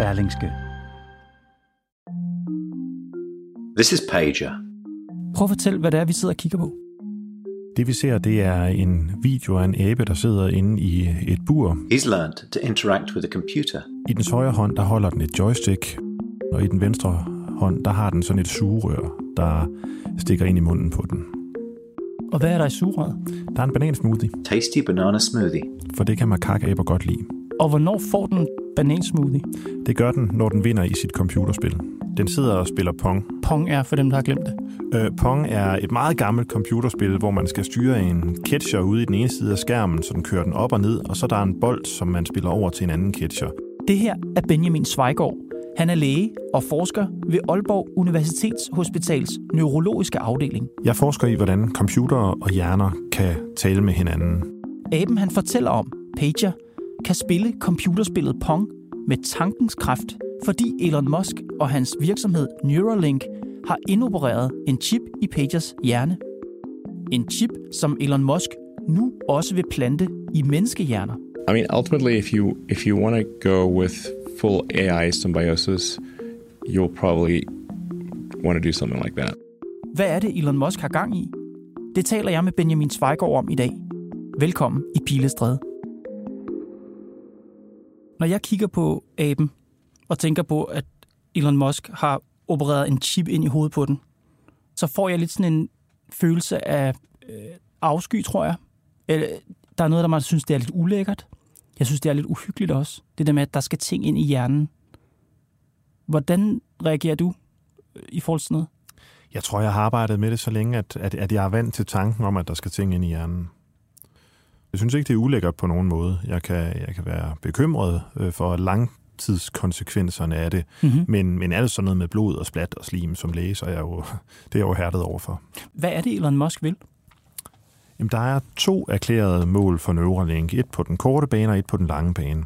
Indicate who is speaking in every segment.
Speaker 1: Berlingske.
Speaker 2: This is Pager.
Speaker 1: Prøv at fortælle, hvad det er, vi sidder og kigger på.
Speaker 3: Det vi ser, det er en video af en abe, der sidder inde i et bur.
Speaker 2: He's learned to interact with a computer.
Speaker 3: I dens højre hånd, der holder den et joystick, og i den venstre hånd, der har den sådan et sugerør, der stikker ind i munden på den.
Speaker 1: Og hvad er der i sugerøret?
Speaker 3: Der er en banansmoothie,
Speaker 2: Tasty banana smoothie.
Speaker 3: for det kan makakaber godt lide.
Speaker 1: Og hvornår får den banansmoothie?
Speaker 3: Det gør den, når den vinder i sit computerspil. Den sidder og spiller Pong.
Speaker 1: Pong er for dem, der har glemt det.
Speaker 3: Øh, Pong er et meget gammelt computerspil, hvor man skal styre en catcher ude i den ene side af skærmen, så den kører den op og ned, og så der er en bold, som man spiller over til en anden catcher.
Speaker 1: Det her er Benjamin Zweigård. Han er læge og forsker ved Aalborg Universitetshospitals neurologiske afdeling.
Speaker 3: Jeg forsker i, hvordan computere og hjerner kan tale med hinanden.
Speaker 1: Aben han fortæller om, Pager kan spille computerspillet Pong med tankens kraft, fordi Elon Musk og hans virksomhed Neuralink har indopereret en chip i Pagers hjerne. En chip, som Elon Musk nu også vil plante i menneskehjerner.
Speaker 4: I mean, ultimately, if you if you want to go with full AI symbiosis, you'll probably want to do something like that.
Speaker 1: Hvad er det, Elon Musk har gang i? Det taler jeg med Benjamin Zweigård om i dag. Velkommen i Pilestræde. Når jeg kigger på aben og tænker på, at Elon Musk har opereret en chip ind i hovedet på den, så får jeg lidt sådan en følelse af øh, afsky, tror jeg. Eller, der er noget, der man synes, det er lidt ulækkert. Jeg synes, det er lidt uhyggeligt også. Det der med, at der skal ting ind i hjernen. Hvordan reagerer du øh, i forhold til sådan noget?
Speaker 3: Jeg tror, jeg har arbejdet med det så længe, at, at, at jeg er vant til tanken om, at der skal ting ind i hjernen. Jeg synes ikke, det er ulækkert på nogen måde. Jeg kan, jeg kan være bekymret øh, for langtidskonsekvenserne af det,
Speaker 1: Mm-hmm.
Speaker 3: men, men alt sådan noget med blod og splat og slim som læge, så er jeg jo, det er jeg jo hærdet overfor.
Speaker 1: Hvad er det, Elon Musk vil?
Speaker 3: Jamen, der er to erklærede mål for Neuralink. Et på den korte bane og et på den lange bane.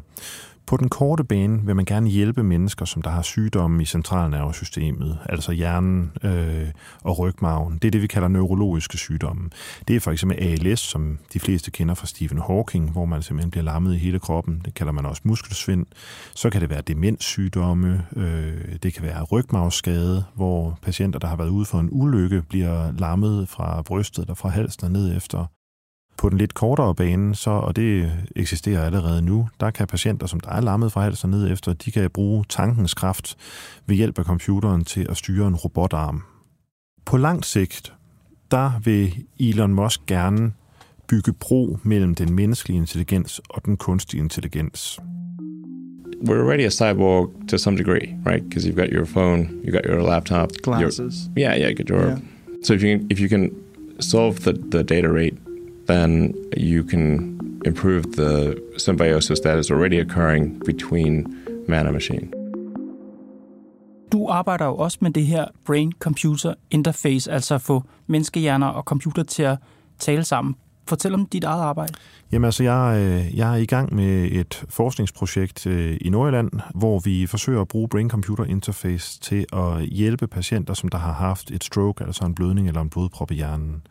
Speaker 3: På den korte bane vil man gerne hjælpe mennesker, som der har sygdomme i centralnervesystemet, altså hjernen øh, og rygmarven. Det er det, vi kalder neurologiske sygdomme. Det er for eksempel ALS, som de fleste kender fra Stephen Hawking, hvor man simpelthen bliver lammet i hele kroppen. Det kalder man også muskelsvind. Så kan det være demenssygdomme. Øh, det kan være rygmarvsskade, hvor patienter, der har været ude for en ulykke, bliver lammet fra brystet eller fra halsen og ned efter. På den lidt kortere bane, så, og det eksisterer allerede nu, der kan patienter, som der er lammet fra hals og ned efter, de kan bruge tankens kraft ved hjælp af computeren til at styre en robotarm. På lang sigt, der vil Elon Musk gerne bygge bro mellem den menneskelige intelligens og den kunstige intelligens.
Speaker 4: We're already a cyborg to some degree, right? Because you've got your phone, you got your laptop, your-
Speaker 5: Glasses.
Speaker 4: yeah, yeah, got your.
Speaker 5: Yeah.
Speaker 4: So if you can, if you can solve the the data rate, then you can improve the symbiosis that is already occurring between man and machine.
Speaker 1: Du arbejder jo også med det her brain-computer interface, altså at få menneskehjerner og computer til at tale sammen. Fortæl om dit eget arbejde.
Speaker 3: Jamen altså, jeg, øh, jeg er i gang med et forskningsprojekt øh, i Nordjylland, hvor vi forsøger at bruge Brain-Computer Interface til at hjælpe patienter, som der har haft et stroke, altså en blødning eller en blodprop i hjernen.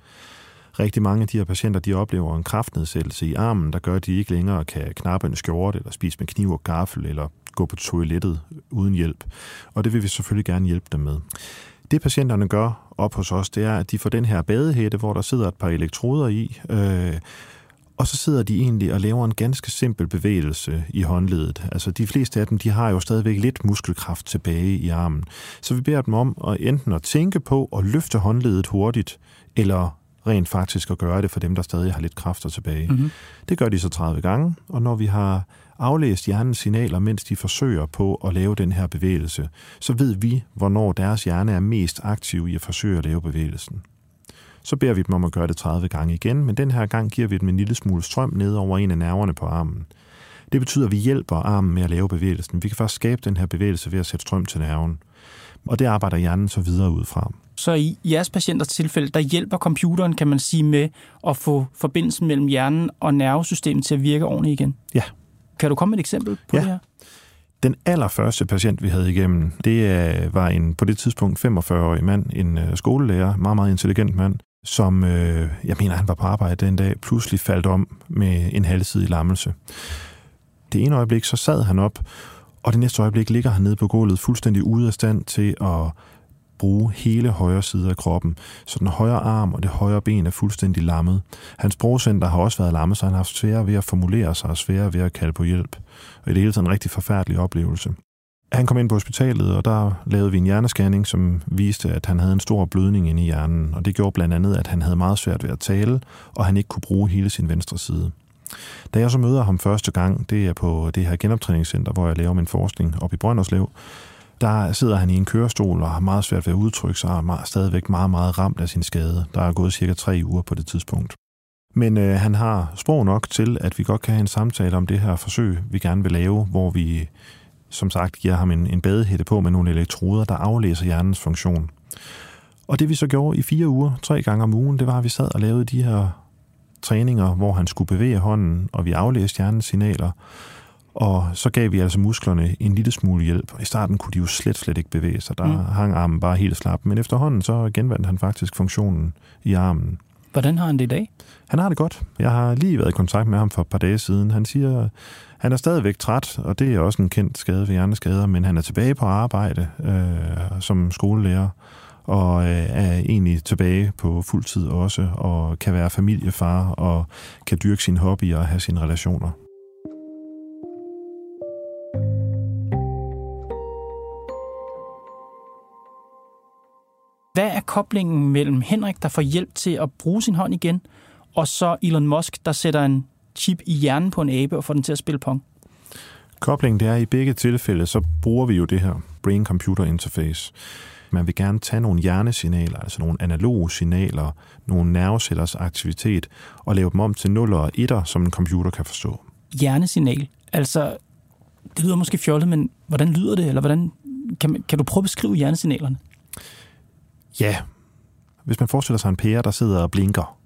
Speaker 3: Rigtig mange af de her patienter, de oplever en kraftnedsættelse i armen, der gør, at de ikke længere kan knappe en skjorte, eller spise med kniv og gaffel, eller gå på toilettet uden hjælp. Og det vil vi selvfølgelig gerne hjælpe dem med. Det patienterne gør op hos os, det er, at de får den her badehætte, hvor der sidder et par elektroder i, øh, og så sidder de egentlig og laver en ganske simpel bevægelse i håndledet. Altså de fleste af dem, de har jo stadigvæk lidt muskelkraft tilbage i armen. Så vi beder dem om at enten at tænke på at løfte håndledet hurtigt, eller rent faktisk at gøre det for dem, der stadig har lidt kræfter tilbage.
Speaker 1: Mm-hmm.
Speaker 3: Det gør de så 30 gange, og når vi har aflæst hjernens signaler, mens de forsøger på at lave den her bevægelse, så ved vi, hvornår deres hjerne er mest aktiv i at forsøge at lave bevægelsen. Så beder vi dem om at gøre det 30 gange igen, men den her gang giver vi dem en lille smule strøm ned over en af nerverne på armen. Det betyder, at vi hjælper armen med at lave bevægelsen. Vi kan først skabe den her bevægelse ved at sætte strøm til nerven. Og det arbejder hjernen så videre ud fra.
Speaker 1: Så i jeres patienters tilfælde, der hjælper computeren, kan man sige, med at få forbindelsen mellem hjernen og nervesystemet til at virke ordentligt igen?
Speaker 3: Ja.
Speaker 1: Kan du komme med et eksempel på
Speaker 3: Ja.
Speaker 1: det her?
Speaker 3: Den allerførste patient, vi havde igennem, det øh, var en på det tidspunkt 45-årig mand, en øh, skolelærer, meget, meget intelligent mand, som, øh, jeg mener, han var på arbejde den dag, pludselig faldt om med en halvsidig lammelse. Det ene øjeblik, så sad han op, og det næste øjeblik ligger han nede på gulvet, fuldstændig ude af stand til at bruge hele højre side af kroppen. Så den højre arm og det højre ben er fuldstændig lammet. Hans sprogcenter har også været lammet, så han har haft svære ved at formulere sig og svære ved at kalde på hjælp. Og i det hele taget en rigtig forfærdelig oplevelse. Han kom ind på hospitalet, og der lavede vi en hjernescanning, som viste, at han havde en stor blødning inde i hjernen. Og det gjorde blandt andet, at han havde meget svært ved at tale, og han ikke kunne bruge hele sin venstre side. Da jeg så møder ham første gang, det er på det her genoptræningscenter, hvor jeg laver min forskning op i Brønderslev, der sidder han i en kørestol og har meget svært ved at udtrykke sig, og er meget- stadigvæk meget, meget ramt af sin skade. Der er gået cirka tre uger på det tidspunkt. Men øh, han har sprog nok til, at vi godt kan have en samtale om det her forsøg, vi gerne vil lave, hvor vi som sagt giver ham en, en badehætte på med nogle elektroder, der aflæser hjernens funktion. Og det vi så gjorde i fire uger, tre gange om ugen, det var, at vi sad og lavede de her træninger, hvor han skulle bevæge hånden, og vi aflæste hjernens signaler. Og så gav vi altså musklerne en lille smule hjælp. I starten kunne de jo slet, slet ikke bevæge sig. Der
Speaker 1: Mm.
Speaker 3: hang armen bare helt slap. Men efterhånden så genvandt han faktisk funktionen i armen.
Speaker 1: Hvordan har han det i dag?
Speaker 3: Han har det godt. Jeg har lige været i kontakt med ham for et par dage siden. Han siger, han er stadigvæk træt, og det er også en kendt skade ved hjerneskader, men han er tilbage på arbejde øh, som skolelærer, og øh, er egentlig tilbage på fuld tid også, og kan være familiefar, og kan dyrke sine hobbyer og have sine relationer.
Speaker 1: Hvad er koblingen mellem Henrik, der får hjælp til at bruge sin hånd igen, og så Elon Musk, der sætter en chip i hjernen på en abe og får den til at spille pong?
Speaker 3: Koblingen det er, i begge tilfælde, så bruger vi jo det her brain-computer interface. Man vil gerne tage nogle hjernesignaler, altså nogle analoge signaler, nogle nervecellers aktivitet, og lave dem om til 0 og 1'er, som en computer kan forstå.
Speaker 1: Hjernesignal. Altså, det lyder måske fjollet, men hvordan lyder det? Eller hvordan, kan, man- kan du prøve at beskrive hjernesignalerne?
Speaker 3: Ja, hvis man forestiller sig en pære, der sidder og blinker,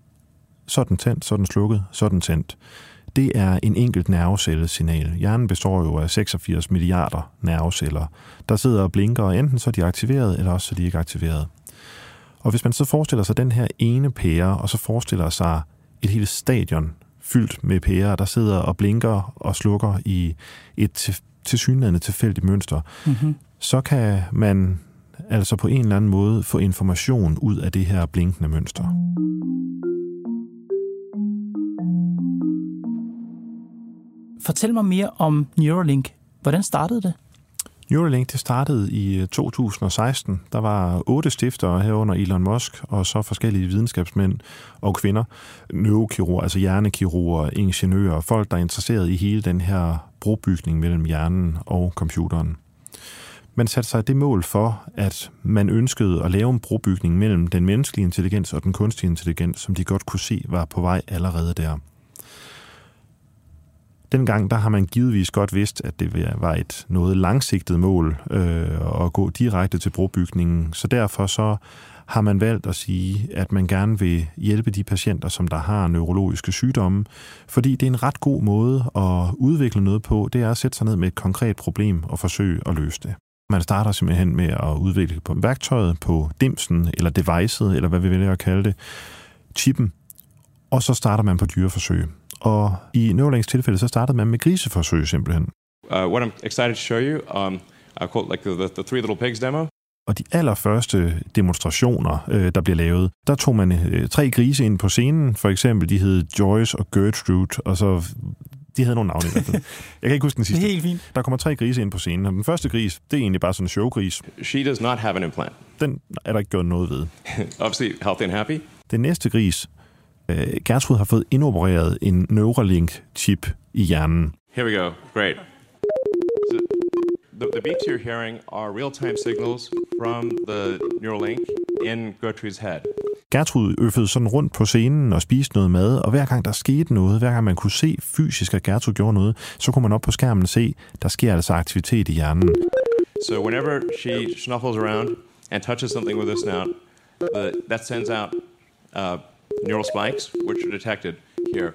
Speaker 3: så er den tændt, så er den slukket, så er den tændt. Det er en enkelt nervecellesignal. Hjernen består jo af 86 milliarder nerveceller, der sidder og blinker, og enten så er de aktiveret, eller også så er de ikke aktiveret. Og hvis man så forestiller sig den her ene pære, og så forestiller sig et helt stadion fyldt med pærer, der sidder og blinker og slukker i et til, tilsyneladende tilfældigt mønster,
Speaker 1: Mm-hmm.
Speaker 3: så kan man altså på en eller anden måde få information ud af det her blinkende mønster.
Speaker 1: Fortæl mig mere om Neuralink. Hvordan startede det?
Speaker 3: Neuralink det startede i øh, 2016. Der var otte stiftere herunder Elon Musk, og så forskellige videnskabsmænd og kvinder, neurokirurger, altså hjernekirurger, ingeniører, folk, der er interesseret i hele den her brobygning mellem hjernen og computeren. Man satte sig det mål for, at man ønskede at lave en brobygning mellem den menneskelige intelligens og den kunstige intelligens, som de godt kunne se var på vej allerede der. Dengang der har man givetvis godt vidst, at det var et noget langsigtet mål øh, at gå direkte til brobygningen. Så derfor så har man valgt at sige, at man gerne vil hjælpe de patienter, som der har neurologiske sygdomme, fordi det er en ret god måde at udvikle noget på, det er at sætte sig ned med et konkret problem og forsøge at løse det. Man starter simpelthen med at udvikle på værktøjet, på dimsen eller devicet, eller hvad vi vælger at kalde det, chippen, og så starter man på dyreforsøg. Og i Neuralinks tilfælde, så startede man med griseforsøg simpelthen.
Speaker 4: Uh, what I'm excited to show you, um, I call like the, the, Three Little Pigs demo.
Speaker 3: Og de allerførste demonstrationer, øh, der blev lavet, der tog man øh, tre grise ind på scenen. For eksempel, de hed Joyce og Gertrude, og så de havde nogle navne i hvert fald. Jeg kan ikke huske den
Speaker 1: Det
Speaker 3: sidste.
Speaker 1: er helt fint.
Speaker 3: Der kommer tre grise ind på scenen, og den første gris, det er egentlig bare sådan en showgris.
Speaker 4: She does not have an implant.
Speaker 3: Den er der ikke gjort noget ved.
Speaker 4: Obviously, healthy and happy.
Speaker 3: Den næste gris, øh, Gertrude har fået indopereret en Neuralink-chip i hjernen.
Speaker 4: Here we go. Great. So the, the beeps you're hearing are real-time signals from the Neuralink in Gertrude's head.
Speaker 3: Gertrud øffede sådan rundt på scenen og spiste noget mad, og hver gang der skete noget, hver gang man kunne se fysisk, at Gertrud gjorde noget, så kunne man op på skærmen se, der sker altså aktivitet i hjernen.
Speaker 4: So whenever she snuffles around and touches something with her snout, the, that sends out uh, neural spikes, which are detected here.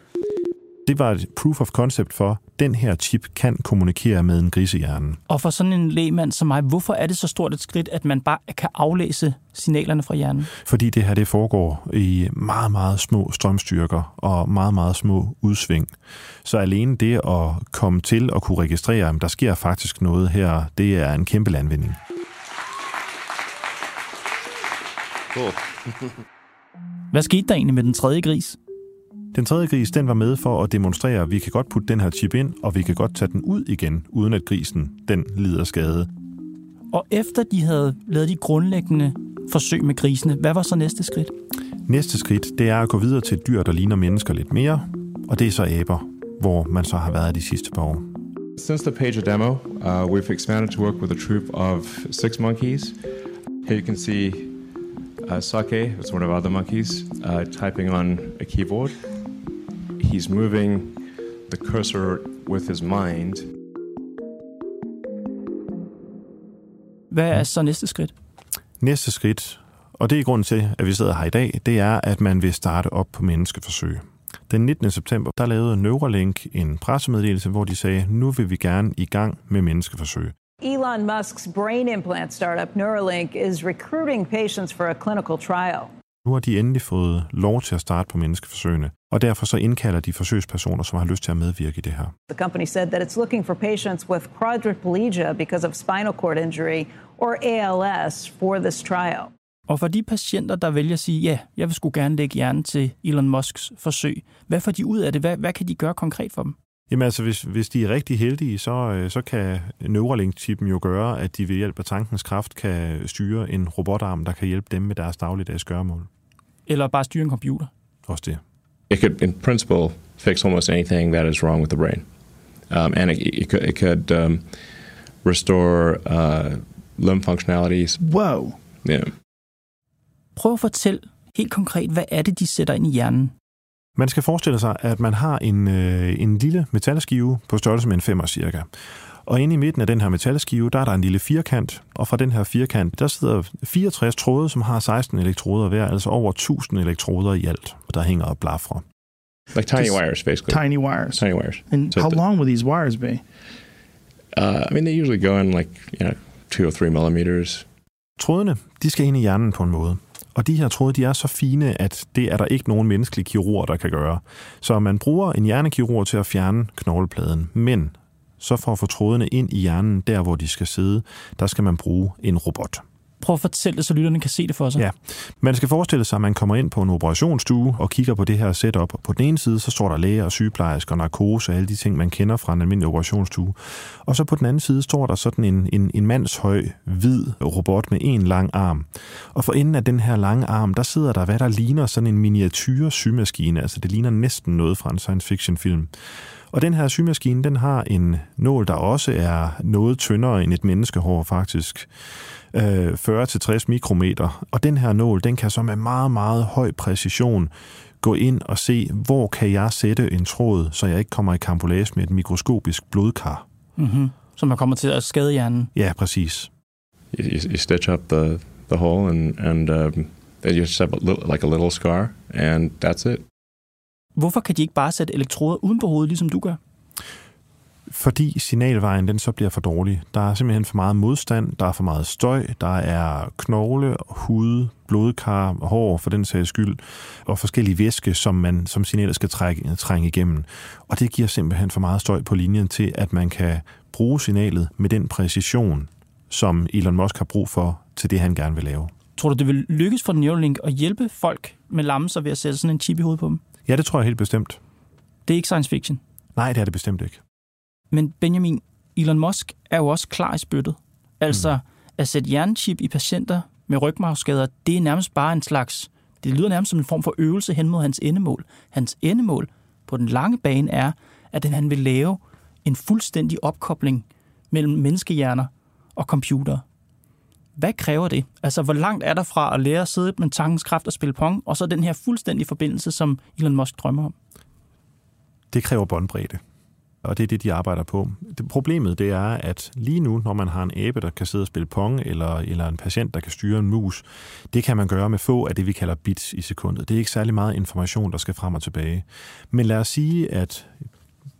Speaker 3: Det var et proof of concept for, at den her chip kan kommunikere med en grisehjerne.
Speaker 1: Og for sådan en lægmand som mig, hvorfor er det så stort et skridt, at man bare kan aflæse signalerne fra hjernen?
Speaker 3: Fordi det her det foregår i meget, meget små strømstyrker og meget, meget små udsving. Så alene det at komme til at kunne registrere, at der sker faktisk noget her, det er en kæmpe landvinding.
Speaker 4: Cool.
Speaker 1: Hvad skete der egentlig med den tredje gris?
Speaker 3: Den tredje gris, den var med for at demonstrere, at vi kan godt putte den her chip ind, og vi kan godt tage den ud igen, uden at grisen den lider skade.
Speaker 1: Og efter de havde lavet de grundlæggende forsøg med grisene, hvad var så næste skridt?
Speaker 3: Næste skridt, det er at gå videre til et dyr, der ligner mennesker lidt mere, og det er så aber, hvor man så har været de sidste par år.
Speaker 4: Since the Pager demo, uh, we've expanded to work with a troop of six monkeys. Here you can see uh, Sake, it's one of our other monkeys, uh, typing on a keyboard. He's moving the cursor with his mind.
Speaker 1: Hvad er så næste skridt?
Speaker 3: Næste skridt, og det er grunden til, at vi sidder her i dag, det er, at man vil starte op på menneskeforsøg. Den 19. september, der lavede Neuralink en pressemeddelelse, hvor de sagde, nu vil vi gerne i gang med menneskeforsøg.
Speaker 5: Elon Musk's brain implant startup Neuralink is recruiting patients for a clinical trial.
Speaker 3: Nu har de endelig fået lov til at starte på menneskeforsøgene, og derfor så indkalder de forsøgspersoner, som har lyst til at medvirke i det her.
Speaker 5: The company said that it's looking for patients with quadriplegia because of spinal cord injury or ALS for this trial.
Speaker 1: Og for de patienter, der vælger at sige, ja, jeg vil sgu gerne lægge hjernen til Elon Musks forsøg, hvad får de ud af det? Hvad, hvad kan de gøre konkret for dem?
Speaker 3: Jamen altså, hvis, hvis de er rigtig heldige, så, øh, så kan Neuralink-chippen jo gøre, at de ved hjælp af tankens kraft kan styre en robotarm, der kan hjælpe dem med deres dagligdags gøremål.
Speaker 1: Eller bare styre en computer?
Speaker 3: Også det.
Speaker 4: It could, in principle, fix almost anything that is wrong with the brain. Um, and it, it could, it could um, restore uh, limb functionalities.
Speaker 1: Wow.
Speaker 4: Yeah.
Speaker 1: Prøv at fortælle helt konkret, hvad er det, de sætter ind i hjernen?
Speaker 3: Man skal forestille sig, at man har en, øh, en lille metalskive på størrelse med en femmer cirka. Og inde i midten af den her metalskive, der er der en lille firkant, og fra den her firkant, der sidder 64 tråde, som har 16 elektroder hver, altså over 1000 elektroder i alt, der hænger og blafrer.
Speaker 4: Like tiny
Speaker 6: Just
Speaker 4: wires, basically.
Speaker 6: Tiny wires.
Speaker 4: Tiny wires.
Speaker 6: And
Speaker 4: So
Speaker 6: how
Speaker 4: the-
Speaker 6: long will these wires be?
Speaker 4: Uh, I mean, they usually go in like, you know, two or three millimeters.
Speaker 3: Trådene, de skal ind i hjernen på en måde. Og de her tråde, de er så fine, at det er der ikke nogen menneskelig kirurg, der kan gøre. Så man bruger en hjernekirurg til at fjerne knoglepladen, men så for at få trådene ind i hjernen, der hvor de skal sidde, der skal man bruge en robot.
Speaker 1: Prøv at fortælle det, så lytterne kan se det for sig.
Speaker 3: Ja. Man skal forestille sig, at man kommer ind på en operationsstue og kigger på det her setup. På den ene side, så står der læger og sygeplejersker, narkose og alle de ting, man kender fra en almindelig operationsstue. Og så på den anden side står der sådan en, en, en mandshøj, hvid robot med en lang arm. Og for enden af den her lange arm, der sidder der, hvad der ligner sådan en miniatyr symaskine. Altså det ligner næsten noget fra en science fiction film. Og den her symaskine, den har en nål, der også er noget tyndere end et menneskehår faktisk. Øh, 40-60 mikrometer. Og den her nål, den kan så med meget, meget høj præcision gå ind og se, hvor kan jeg sætte en tråd, så jeg ikke kommer i kampolage med et mikroskopisk blodkar.
Speaker 1: Mm-hmm. Så man kommer til at skade hjernen.
Speaker 3: Ja, præcis.
Speaker 4: You, you, stitch up the, the hole and, and um, you just have a little, like a little scar, and that's it.
Speaker 1: Hvorfor kan de ikke bare sætte elektroder uden på hovedet, ligesom du gør?
Speaker 3: Fordi signalvejen den så bliver for dårlig. Der er simpelthen for meget modstand, der er for meget støj, der er knogle, hud, blodkar, hår for den sags skyld, og forskellige væske, som man som signalet skal trække, trænge igennem. Og det giver simpelthen for meget støj på linjen til, at man kan bruge signalet med den præcision, som Elon Musk har brug for til det, han gerne vil lave.
Speaker 1: Tror du, det vil lykkes for Neuralink at hjælpe folk med lammelser ved at sætte sådan en chip i hovedet på dem?
Speaker 3: Ja, det tror jeg helt bestemt.
Speaker 1: Det er ikke science fiction.
Speaker 3: Nej, det er det bestemt ikke.
Speaker 1: Men Benjamin, Elon Musk er jo også klar i spyttet. Altså, mm. at sætte hjernechip i patienter med rygmarvsskader, det er nærmest bare en slags... Det lyder nærmest som en form for øvelse hen mod hans endemål. Hans endemål på den lange bane er, at han vil lave en fuldstændig opkobling mellem menneskehjerner og computer. Hvad kræver det? Altså, hvor langt er der fra at lære at sidde med tankens kraft og spille pong, og så den her fuldstændige forbindelse, som Elon Musk drømmer om?
Speaker 3: Det kræver båndbredde og det er det, de arbejder på. Det, problemet det er, at lige nu, når man har en æbe, der kan sidde og spille pong, eller, eller en patient, der kan styre en mus, det kan man gøre med få af det, vi kalder bits i sekundet. Det er ikke særlig meget information, der skal frem og tilbage. Men lad os sige, at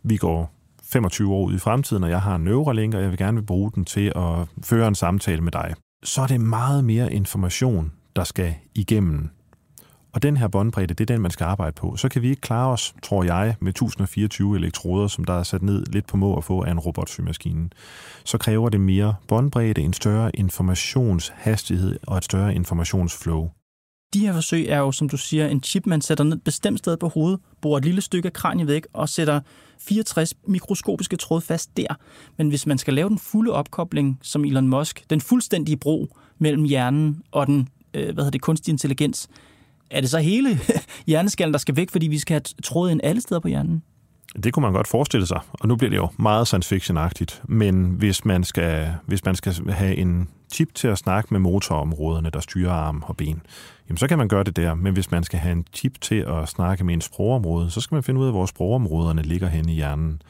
Speaker 3: vi går 25 år ud i fremtiden, og jeg har en Neuralink, og jeg vil gerne vil bruge den til at føre en samtale med dig. Så er det meget mere information, der skal igennem og den her båndbredde, det er den, man skal arbejde på. Så kan vi ikke klare os, tror jeg, med 1024 elektroder, som der er sat ned lidt på må at få af en robotsymaskine. Så kræver det mere båndbredde, en større informationshastighed og et større informationsflow.
Speaker 1: De her forsøg er jo, som du siger, en chip, man sætter ned et bestemt sted på hovedet, bruger et lille stykke af kraniet væk og sætter 64 mikroskopiske tråd fast der. Men hvis man skal lave den fulde opkobling, som Elon Musk, den fuldstændige bro mellem hjernen og den øh, hvad hedder det, kunstig intelligens, er det så hele hjerneskallen, der skal væk, fordi vi skal have tråd ind alle steder på hjernen?
Speaker 3: Det kunne man godt forestille sig, og nu bliver det jo meget science fiction-agtigt, men hvis man, skal, hvis man skal have en chip til at snakke med motorområderne, der styrer arm og ben, jamen så kan man gøre det der, men hvis man skal have en chip til at snakke med en sprogområde, så skal man finde ud af, hvor sprogområderne ligger hen i hjernen.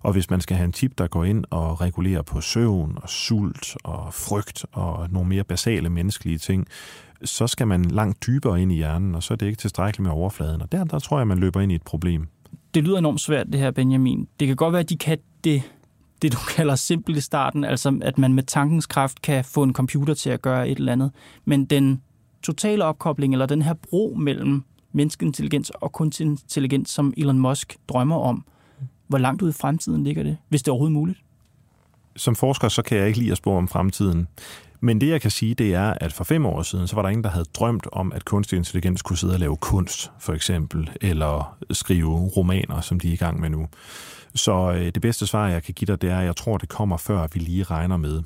Speaker 3: Og hvis man skal have en chip, der går ind og regulerer på søvn og sult og frygt og nogle mere basale menneskelige ting, så skal man langt dybere ind i hjernen, og så er det ikke tilstrækkeligt med overfladen. Og der, der tror jeg, man løber ind i et problem.
Speaker 1: Det lyder enormt svært, det her, Benjamin. Det kan godt være, at de kan det, det du kalder simpel i starten, altså at man med tankens kraft kan få en computer til at gøre et eller andet. Men den totale opkobling, eller den her bro mellem menneskelig intelligens og kunstig intelligens, som Elon Musk drømmer om, hvor langt ud i fremtiden ligger det, hvis det er overhovedet muligt?
Speaker 3: Som forsker, så kan jeg ikke lide at spå om fremtiden. Men det, jeg kan sige, det er, at for fem år siden, så var der ingen, der havde drømt om, at kunstig intelligens kunne sidde og lave kunst, for eksempel, eller skrive romaner, som de er i gang med nu. Så øh, det bedste svar, jeg kan give dig, det er, at jeg tror, det kommer, før vi lige regner med.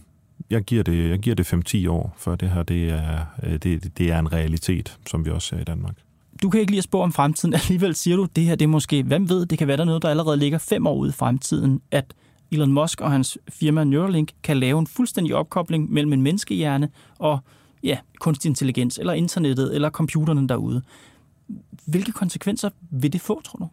Speaker 3: Jeg giver det, jeg giver det 5-10 år, før det her det er, øh, det, det er en realitet, som vi også ser i Danmark.
Speaker 1: Du kan ikke lige spå om fremtiden. Alligevel siger du, det her det er måske, hvem ved, det kan være der noget, der allerede ligger fem år ude i fremtiden, at Elon Musk og hans firma Neuralink kan lave en fuldstændig opkobling mellem en menneskehjerne og ja, kunstig intelligens, eller internettet, eller computerne derude. Hvilke konsekvenser vil det få, tror du?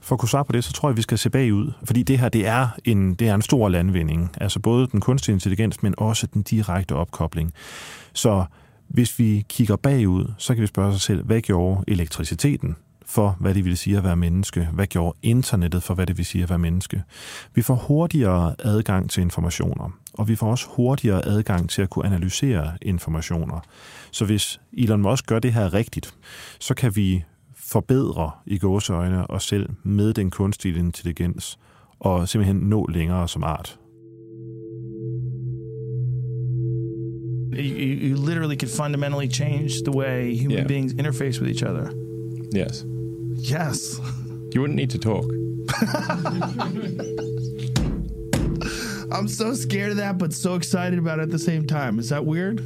Speaker 3: For at kunne svare på det, så tror jeg, vi skal se bagud. Fordi det her, det er en, det er en stor landvinding. Altså både den kunstige intelligens, men også den direkte opkobling. Så hvis vi kigger bagud, så kan vi spørge os selv, hvad gjorde elektriciteten for, hvad det vil sige at være menneske? Hvad gjorde internettet for, hvad det vil sige at være menneske? Vi får hurtigere adgang til informationer, og vi får også hurtigere adgang til at kunne analysere informationer. Så hvis Elon Musk gør det her rigtigt, så kan vi forbedre i gåseøjne os selv med den kunstige intelligens og simpelthen nå længere som art.
Speaker 6: You, you literally could fundamentally change the way human yeah. beings interface with each other.
Speaker 4: Yes.
Speaker 6: Yes.
Speaker 4: You wouldn't need to talk.
Speaker 6: I'm so scared of that, but so excited about it at the same time. Is that weird?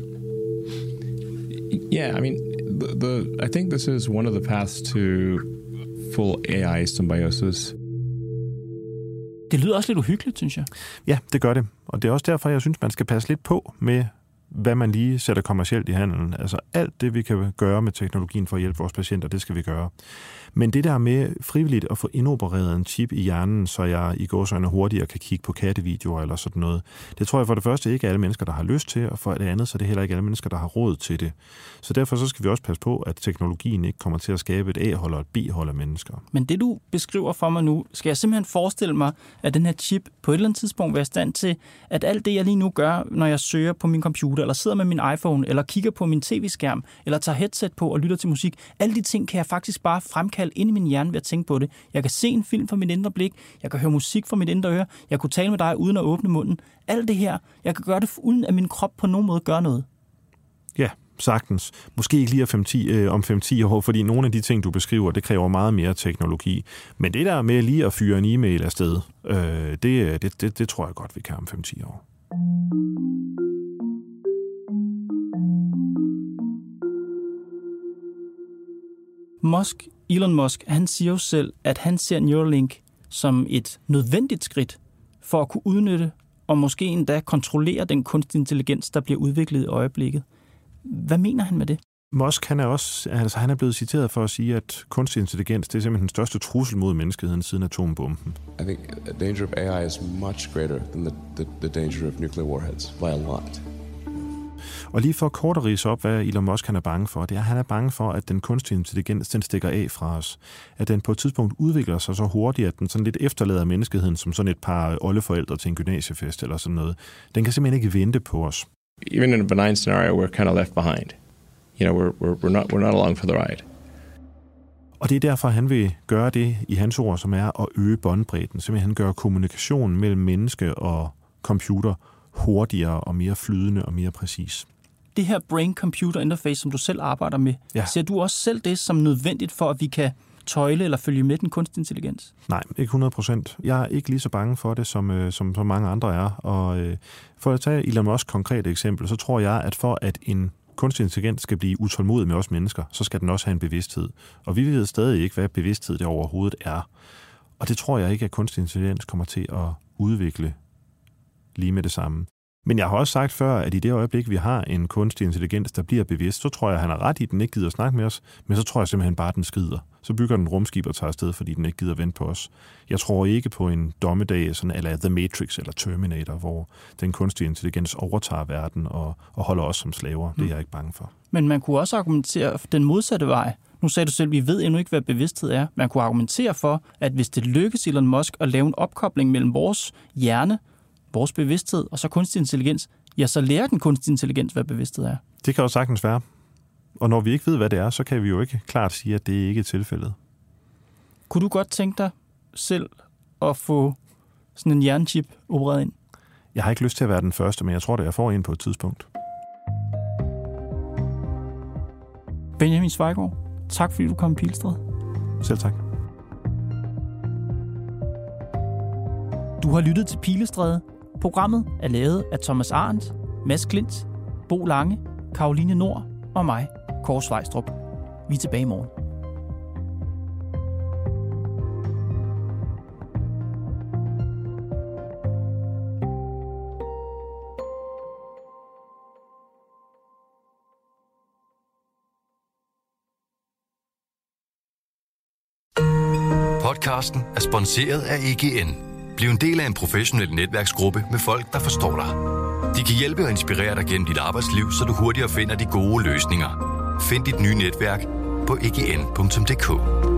Speaker 4: Yeah, I mean, the, the I think this is one of the paths to full AI symbiosis.
Speaker 1: Det lyder også lidt uhyggeligt, synes jeg.
Speaker 3: Ja, det gør det. Og det er også derfor, jeg synes, man skal passe lidt på med hvad man lige sætter kommercielt i handelen. Altså alt det, vi kan gøre med teknologien for at hjælpe vores patienter, det skal vi gøre. Men det der med frivilligt at få indopereret en chip i hjernen, så jeg i gåsøjne hurtigere kan kigge på kattevideoer eller sådan noget, det tror jeg for det første ikke er alle mennesker, der har lyst til, og for det andet, så er det heller ikke alle mennesker, der har råd til det. Så derfor så skal vi også passe på, at teknologien ikke kommer til at skabe et A-hold og et B-hold af mennesker.
Speaker 1: Men det du beskriver for mig nu, skal jeg simpelthen forestille mig, at den her chip på et eller andet tidspunkt være i stand til, at alt det, jeg lige nu gør, når jeg søger på min computer, eller sidder med min iPhone, eller kigger på min tv-skærm, eller tager headset på og lytter til musik, alle de ting kan jeg faktisk bare fremkalde ind i min hjerne ved at tænke på det. Jeg kan se en film fra mit indre blik, jeg kan høre musik fra mit indre øre, jeg kunne tale med dig uden at åbne munden. Alt det her, jeg kan gøre det uden at min krop på nogen måde gør noget.
Speaker 3: Ja, sagtens. Måske ikke lige 5, 10, øh, om 5-10 år, fordi nogle af de ting, du beskriver, det kræver meget mere teknologi. Men det der med lige at fyre en e-mail afsted, øh, det, det, det, det tror jeg godt, vi kan om 5-10 år.
Speaker 1: Musk, Elon Musk, han siger jo selv, at han ser Neuralink som et nødvendigt skridt for at kunne udnytte og måske endda kontrollere den kunstig intelligens, der bliver udviklet i øjeblikket. Hvad mener han med det?
Speaker 3: Musk han er også altså, han er blevet citeret for at sige, at kunstig intelligens det er simpelthen den største trussel mod menneskeheden siden atombomben.
Speaker 7: I think the danger of AI is much greater than the, the, the danger of nuclear warheads by a lot.
Speaker 3: Og lige for kort at rise op, hvad Elon Musk han er bange for, det er, at han er bange for, at den kunstige intelligens den stikker af fra os. At den på et tidspunkt udvikler sig så hurtigt, at den sådan lidt efterlader menneskeheden som sådan et par oldeforældre til en gymnasiefest eller sådan noget. Den kan simpelthen ikke vente på os.
Speaker 4: Even in a benign scenario, we're kind of left behind. You know, we're, we're, we're, not, we're not along for the ride.
Speaker 3: Og det er derfor, han vil gøre det i hans ord, som er at øge båndbredden. Simpelthen gøre kommunikationen mellem menneske og computer hurtigere og mere flydende og mere præcis
Speaker 1: det her brain-computer interface, som du selv arbejder med, ja. ser du også selv det som nødvendigt for, at vi kan tøjle eller følge med den kunstig intelligens?
Speaker 3: Nej, ikke 100 procent. Jeg er ikke lige så bange for det, som, øh, som, som mange andre er. Og øh, for at tage Elon Musk konkret eksempel, så tror jeg, at for at en kunstig intelligens skal blive utålmodig med os mennesker, så skal den også have en bevidsthed. Og vi ved stadig ikke, hvad bevidsthed det overhovedet er. Og det tror jeg ikke, at kunstig intelligens kommer til at udvikle lige med det samme. Men jeg har også sagt før, at i det øjeblik, vi har en kunstig intelligens, der bliver bevidst, så tror jeg, at han har ret i, at den ikke gider at snakke med os, men så tror jeg simpelthen bare, at den skrider. Så bygger den rumskib og tager afsted, fordi den ikke gider at vente på os. Jeg tror ikke på en dommedag, sådan eller The Matrix eller Terminator, hvor den kunstige intelligens overtager verden og, og holder os som slaver. Det er jeg ikke bange for.
Speaker 1: Men man kunne også argumentere den modsatte vej. Nu sagde du selv, at vi ved endnu ikke, hvad bevidsthed er. Man kunne argumentere for, at hvis det lykkes Elon Musk at lave en opkobling mellem vores hjerne vores bevidsthed og så kunstig intelligens, ja, så lærer den kunstig intelligens, hvad bevidsthed er.
Speaker 3: Det kan jo sagtens være. Og når vi ikke ved, hvad det er, så kan vi jo ikke klart sige, at det ikke er tilfældet.
Speaker 1: Kunne du godt tænke dig selv at få sådan en hjernechip opereret ind?
Speaker 3: Jeg har ikke lyst til at være den første, men jeg tror, det jeg får en på et tidspunkt.
Speaker 1: Benjamin Svejgaard, tak fordi du kom i Pilstred.
Speaker 3: Selv tak.
Speaker 1: Du har lyttet til Pilestræde, Programmet er lavet af Thomas Arndt, Mads Klint, Bo Lange, Karoline Nord og mig, Kåre Svejstrup. Vi er tilbage i morgen.
Speaker 8: Podcasten er sponsoreret af EGN. Bliv en del af en professionel netværksgruppe med folk, der forstår dig. De kan hjælpe og inspirere dig gennem dit arbejdsliv, så du hurtigere finder de gode løsninger. Find dit nye netværk på ign.dk.